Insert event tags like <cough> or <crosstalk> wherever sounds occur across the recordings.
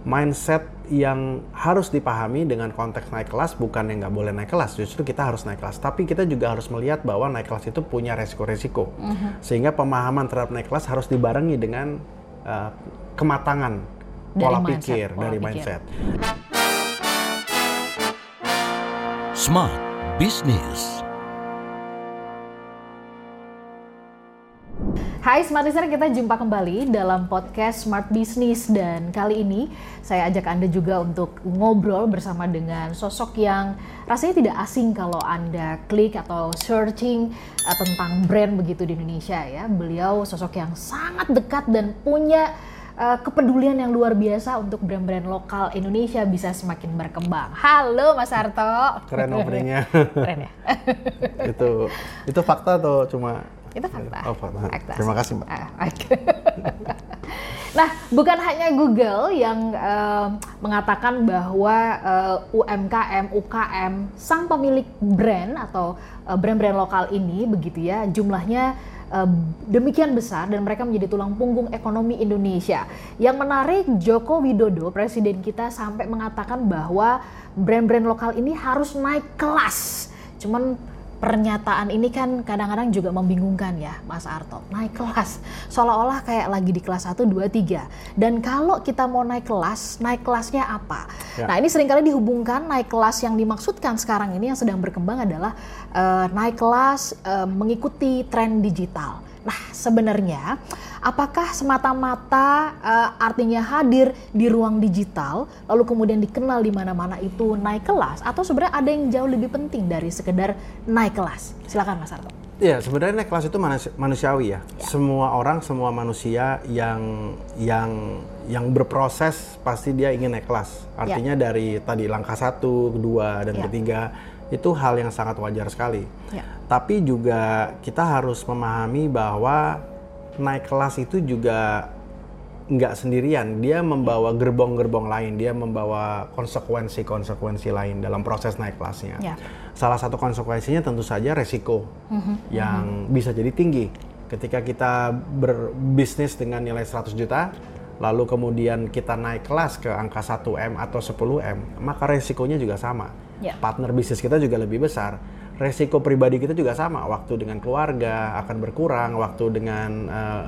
mindset yang harus dipahami dengan konteks naik kelas bukan yang nggak boleh naik kelas justru kita harus naik kelas tapi kita juga harus melihat bahwa naik kelas itu punya resiko-resiko Mhm. sehingga pemahaman terhadap naik kelas harus dibarengi dengan uh, kematangan Dari pola mindset, pikir pola dari pikir. mindset Smart Business. Hai Smart Listener, kita jumpa kembali dalam podcast Smart Business dan kali ini saya ajak Anda juga untuk ngobrol bersama dengan sosok yang rasanya tidak asing kalau Anda klik atau searching eh, tentang brand begitu di Indonesia ya. Beliau sosok yang sangat dekat dan punya eh, kepedulian yang luar biasa untuk brand-brand lokal Indonesia bisa semakin berkembang. Halo Mas Harto. keren openingnya <laughs> Keren ya? itu itu fakta atau cuma Itu fakta. Oh, fakta. Terima sih. kasih, Mbak. Ah, oke. <laughs> nah, bukan hanya Google yang eh, mengatakan bahwa eh, UMKM, UKM, sang pemilik brand atau eh, brand-brand lokal ini begitu ya, jumlahnya demikian besar dan mereka menjadi tulang punggung ekonomi Indonesia. Yang menarik Joko Widodo, presiden kita sampai mengatakan bahwa brand-brand lokal ini harus naik kelas. Cuman pernyataan ini kan kadang-kadang juga membingungkan ya Mas Arto. Naik kelas, seolah-olah kayak lagi di kelas 1, 2, 3. Dan kalau kita mau naik kelas, naik kelasnya apa? Ya. Nah ini sering kali dihubungkan naik kelas yang dimaksudkan sekarang ini yang sedang berkembang adalah eh, naik kelas eh, mengikuti tren digital. Nah sebenarnya apakah semata-mata eh, artinya hadir di ruang digital lalu kemudian dikenal di mana-mana itu naik kelas atau sebenarnya ada yang jauh lebih penting dari sekedar naik kelas? Silakan Mas Arto. Ya, sebenarnya naik kelas itu manus- manusiawi ya. Semua orang, semua manusia yang yang yang berproses pasti dia ingin naik kelas. Artinya dari tadi langkah satu, kedua, dan Ya. ketiga itu hal yang sangat wajar sekali. Ya. Tapi juga kita harus memahami bahwa naik kelas itu juga nggak sendirian. Dia membawa gerbong-gerbong lain, dia membawa konsekuensi-konsekuensi lain dalam proses naik kelasnya. Ya. Salah satu konsekuensinya tentu saja resiko yang bisa jadi tinggi. Ketika kita berbisnis dengan nilai 100 juta, lalu kemudian kita naik kelas ke angka 1M atau 10M, maka resikonya juga sama. Ya. Partner bisnis kita juga lebih besar. Resiko pribadi kita juga sama. Waktu dengan keluarga akan berkurang, waktu dengan eh,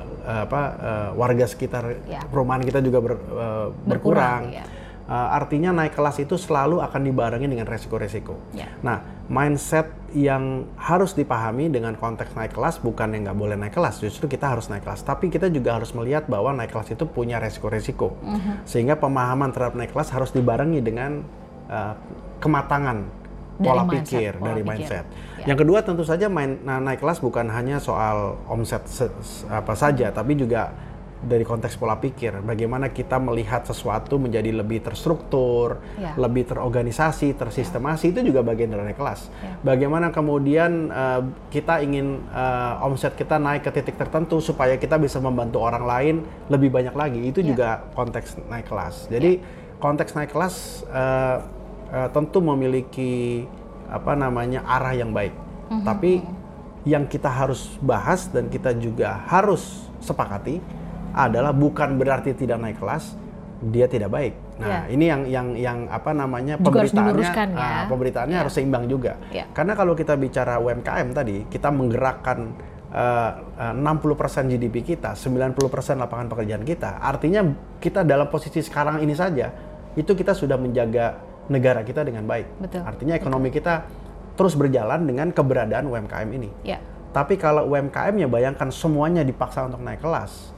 apa eh, warga sekitar Ya. perumahan kita juga ber- eh, Berkurang, berkurang. ya. Uh, artinya naik kelas itu selalu akan dibarengi dengan resiko-resiko. Ya. Nah, mindset yang harus dipahami dengan konteks naik kelas bukan yang nggak boleh naik kelas, justru kita harus naik kelas. Tapi kita juga harus melihat bahwa naik kelas itu punya resiko-resiko, Mhm. sehingga pemahaman terhadap naik kelas harus dibarengi dengan uh, kematangan Dari pola mindset, pikir pola dari pikir. mindset. Ya. Yang kedua tentu saja main, nah, naik kelas bukan hanya soal omset se- se- apa saja, tapi juga dari konteks pola pikir. Bagaimana kita melihat sesuatu menjadi lebih terstruktur, Ya. lebih terorganisasi, tersistemasi itu juga bagian dari naik kelas. Ya. Bagaimana kemudian eh, kita ingin eh, omset kita naik ke titik tertentu supaya kita bisa membantu orang lain lebih banyak lagi. Itu Ya. juga konteks naik kelas. Jadi konteks naik kelas eh, eh, tentu memiliki apa namanya arah yang baik. Mhm. Tapi yang kita harus bahas dan kita juga harus sepakati adalah bukan berarti tidak naik kelas dia tidak baik. Nah, Ya. ini yang yang yang apa namanya Juga harus pemberitaannya diluruskan ya. ah, pemberitaannya Ya. harus seimbang juga. Ya. Karena kalau kita bicara UMKM tadi, kita menggerakkan eh, eh, 60% GDP kita, 90% lapangan pekerjaan kita. Artinya kita dalam posisi sekarang ini saja itu kita sudah menjaga negara kita dengan baik. Betul, Artinya ekonomi kita terus berjalan dengan keberadaan UMKM ini. Ya. Tapi kalau UMKM-nya bayangkan semuanya dipaksa untuk naik kelas,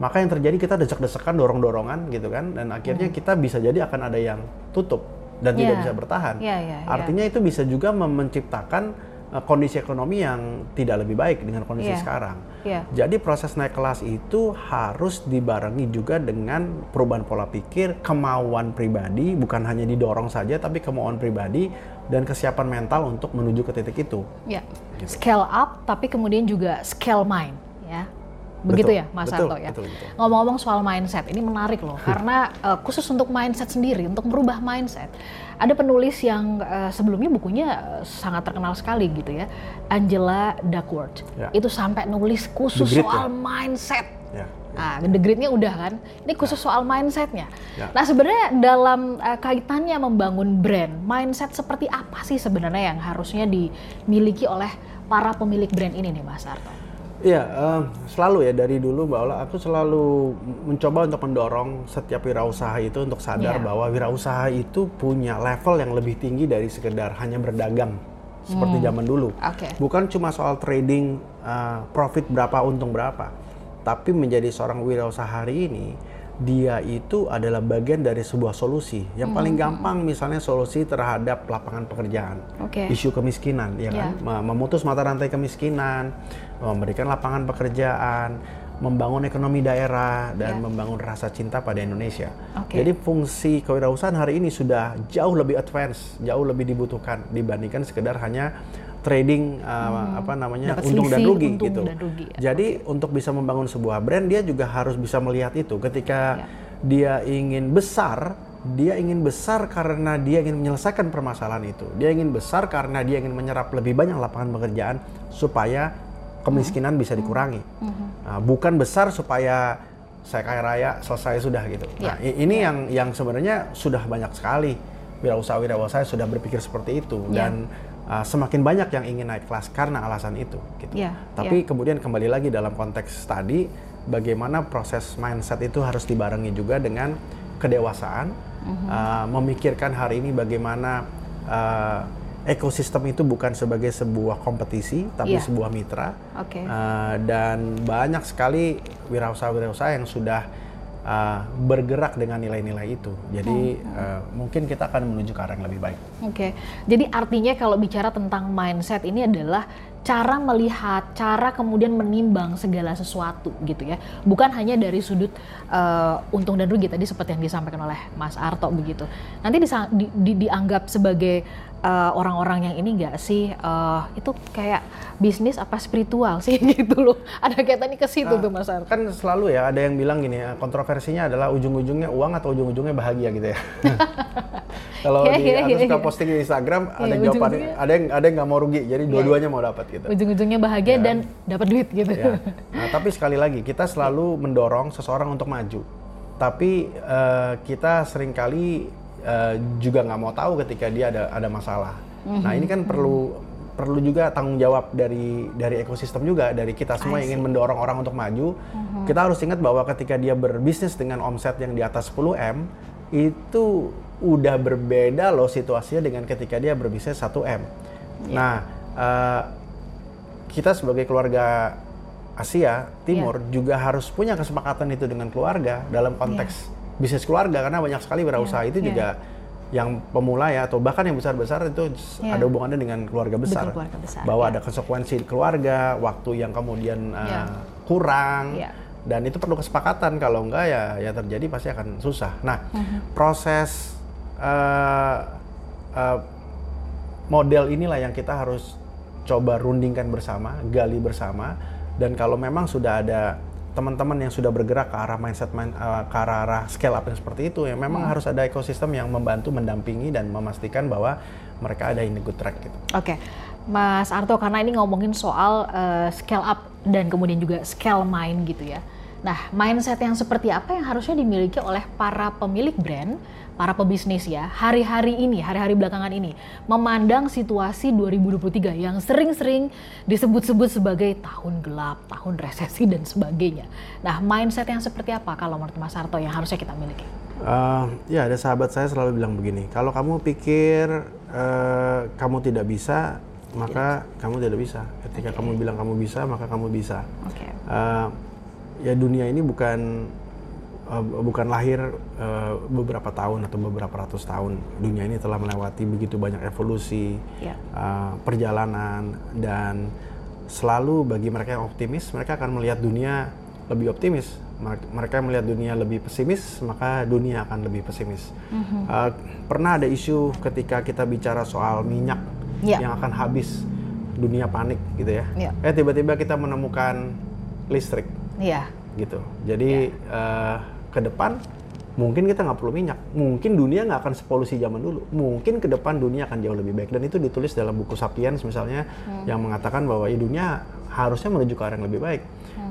maka yang terjadi kita desek-desekan, dorong-dorongan gitu kan, dan akhirnya kita bisa jadi akan ada yang tutup dan tidak Ya. bisa bertahan. Ya, ya, ya. Artinya itu bisa juga menciptakan uh, kondisi ekonomi yang tidak lebih baik dengan kondisi Ya. sekarang. Ya. Jadi proses naik kelas itu harus dibarengi juga dengan perubahan pola pikir, kemauan pribadi, bukan hanya didorong saja, tapi kemauan pribadi dan kesiapan mental untuk menuju ke titik itu. Ya, scale up tapi kemudian juga scale mind, ya. Begitu Betul, ya, Mas betul, Santo ya. betul, betul. Ngomong-ngomong soal mindset, ini menarik loh, karena <laughs> eh, khusus untuk mindset sendiri, untuk merubah mindset, ada penulis yang eh, sebelumnya bukunya eh, sangat terkenal sekali gitu ya, Angela Duckworth. Ya. Itu sampai nulis khusus Grit soal ya? mindset. Ya. Nah, the grid-nya udah kan. Ini khusus soal mindsetnya. Ya. Nah, sebenarnya dalam uh, kaitannya membangun brand, mindset seperti apa sih sebenarnya yang harusnya dimiliki oleh para pemilik brand ini nih, Mas Arto? Iya, em, selalu ya dari dulu Mbak Ola, aku selalu mencoba untuk mendorong setiap wirausaha itu untuk sadar Iya. bahwa wirausaha itu punya level yang lebih tinggi dari sekedar hanya berdagang seperti zaman dulu. Oke. Bukan cuma soal trading uh, profit berapa, untung berapa, tapi menjadi seorang wirausaha hari ini dia itu adalah bagian dari sebuah solusi. Yang paling gampang misalnya solusi terhadap lapangan pekerjaan Oke. isu kemiskinan, ya kan? Mem- Memutus mata rantai kemiskinan, memberikan lapangan pekerjaan, membangun ekonomi daerah dan Ya. membangun rasa cinta pada Indonesia. Oke. Jadi fungsi kewirausahaan hari ini sudah jauh lebih advance, jauh lebih dibutuhkan dibandingkan sekedar hanya trading uh, apa namanya Dapat untung dan rugi untung gitu. dan rugi, ya. Jadi untuk bisa membangun sebuah brand dia juga harus bisa melihat itu ketika Ya. dia ingin besar, dia ingin besar karena dia ingin menyelesaikan permasalahan itu. Dia ingin besar karena dia ingin menyerap lebih banyak lapangan pekerjaan supaya kemiskinan bisa dikurangi. Nah, bukan besar supaya saya kaya raya selesai sudah gitu. Nah, i- ini yang yang sebenarnya sudah banyak sekali wirausaha-wirausaha sudah berpikir seperti itu Ya. dan uh, semakin banyak yang ingin naik kelas karena alasan itu gitu. Ya, Tapi kemudian kembali lagi dalam konteks tadi bagaimana proses mindset itu harus dibarengi juga dengan kedewasaan uh, memikirkan hari ini bagaimana uh, ekosistem itu bukan sebagai sebuah kompetisi tapi Iya. sebuah mitra Oke. Uh, dan banyak sekali wirausaha-wirausaha yang sudah uh, bergerak dengan nilai-nilai itu. Jadi uh, mungkin kita akan menuju ke arah yang lebih baik. Oke, jadi artinya kalau bicara tentang mindset ini adalah cara melihat, cara kemudian menimbang segala sesuatu gitu ya, bukan hanya dari sudut eh, untung dan rugi tadi seperti yang disampaikan oleh Mas Arto begitu. Nanti disa- di- di- dianggap sebagai eh, orang-orang yang ini enggak sih eh, itu kayak bisnis apa spiritual sih <laughs> gitu loh. Ada kaitannya ke situ tuh Mas Arto. kan selalu ya ada yang bilang gini ya kontroversinya adalah ujung-ujungnya uang atau ujung-ujungnya bahagia gitu ya <laughs> kalau Iya, di iya, aku iya, suka iya. posting di Instagram ada Iya, jawabannya ujung-ujungnya- ada yang ada yang nggak mau rugi jadi dua-duanya mau dapat gitu Ujung-ujungnya bahagia dan dapat duit gitu. ya. Nah, tapi sekali lagi kita selalu mendorong seseorang untuk maju tapi eh, kita sering kali eh, juga nggak mau tahu ketika dia ada ada masalah. Nah ini kan perlu perlu juga tanggung jawab dari dari ekosistem juga dari kita semua yang ingin mendorong orang untuk maju. Kita harus ingat bahwa ketika dia berbisnis dengan omset yang di atas 10 m itu udah berbeda loh situasinya dengan ketika dia berbisnis 1 m. Nah eh, kita sebagai keluarga Asia Timur juga harus punya kesepakatan itu dengan keluarga dalam konteks bisnis keluarga karena banyak sekali wirausaha Iya, itu iya. juga yang pemula ya atau bahkan yang besar-besar itu Iya. ada hubungannya dengan keluarga besar. keluarga besar, bahwa iya. ada konsekuensi di keluarga, waktu yang kemudian uh, Iya. kurang Iya. dan itu perlu kesepakatan kalau enggak ya ya terjadi pasti akan susah. Nah, Mhm. proses uh, uh, model inilah yang kita harus coba rundingkan bersama, gali bersama, dan kalau memang sudah ada teman-teman yang sudah bergerak ke arah mindset mind- eh, ke arah, arah scale up yang seperti itu, ya memang harus ada ekosistem yang membantu mendampingi dan memastikan bahwa mereka ada in the good track gitu. Oke, Mas Arto karena ini ngomongin soal eh, scale up dan kemudian juga scale mind gitu ya. Nah, mindset yang seperti apa yang harusnya dimiliki oleh para pemilik brand, para pebisnis ya, hari-hari ini, hari-hari belakangan ini, memandang situasi 2023 yang sering-sering disebut-sebut sebagai tahun gelap, tahun resesi dan sebagainya. Nah, mindset yang seperti apa kalau menurut Mas Arto yang harusnya kita miliki? Eh, ya ada sahabat saya selalu bilang begini, kalau kamu pikir eh, kamu tidak bisa, maka kamu tidak bisa. Ketika kamu bilang kamu bisa, maka kamu bisa. Oke. Eh, ya dunia ini bukan eh, bukan lahir eh, beberapa tahun atau beberapa ratus tahun. Dunia ini telah melewati begitu banyak evolusi, Ya. eh, perjalanan dan selalu bagi mereka yang optimis, mereka akan melihat dunia lebih optimis. Mer- Mereka melihat dunia lebih pesimis, maka dunia akan lebih pesimis. Eh, pernah ada isu ketika kita bicara soal minyak Ya. yang akan habis, dunia panik gitu ya. Ya. Eh tiba-tiba kita menemukan listrik Iya. gitu. Jadi eh, ke depan mungkin kita nggak perlu minyak, mungkin dunia nggak akan sepolusi zaman dulu, mungkin ke depan dunia akan jauh lebih baik dan itu ditulis dalam buku Sapiens misalnya yang mengatakan bahwa ya dunia harusnya menuju ke arah yang lebih baik.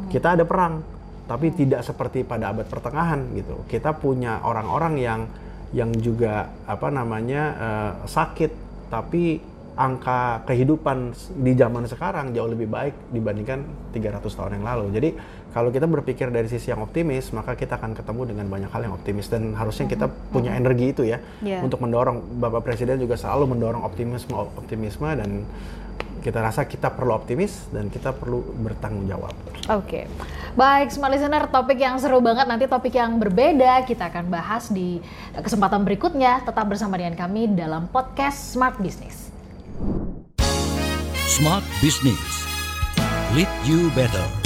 Kita ada perang, tapi tidak seperti pada abad pertengahan gitu. Kita punya orang-orang yang yang juga apa namanya uh, sakit, tapi angka kehidupan di zaman sekarang jauh lebih baik dibandingkan 300 tahun yang lalu. Jadi kalau kita berpikir dari sisi yang optimis, maka kita akan ketemu dengan banyak hal yang optimis dan harusnya kita mm-hmm. punya mm-hmm. energi itu ya yeah. untuk mendorong Bapak Presiden juga selalu mendorong optimisme optimisme dan kita rasa kita perlu optimis dan kita perlu bertanggung jawab. Oke, okay. baik smart listener, topik yang seru banget nanti topik yang berbeda kita akan bahas di kesempatan berikutnya. Tetap bersama dengan kami dalam podcast Smart Business. Smart Business, lead you better.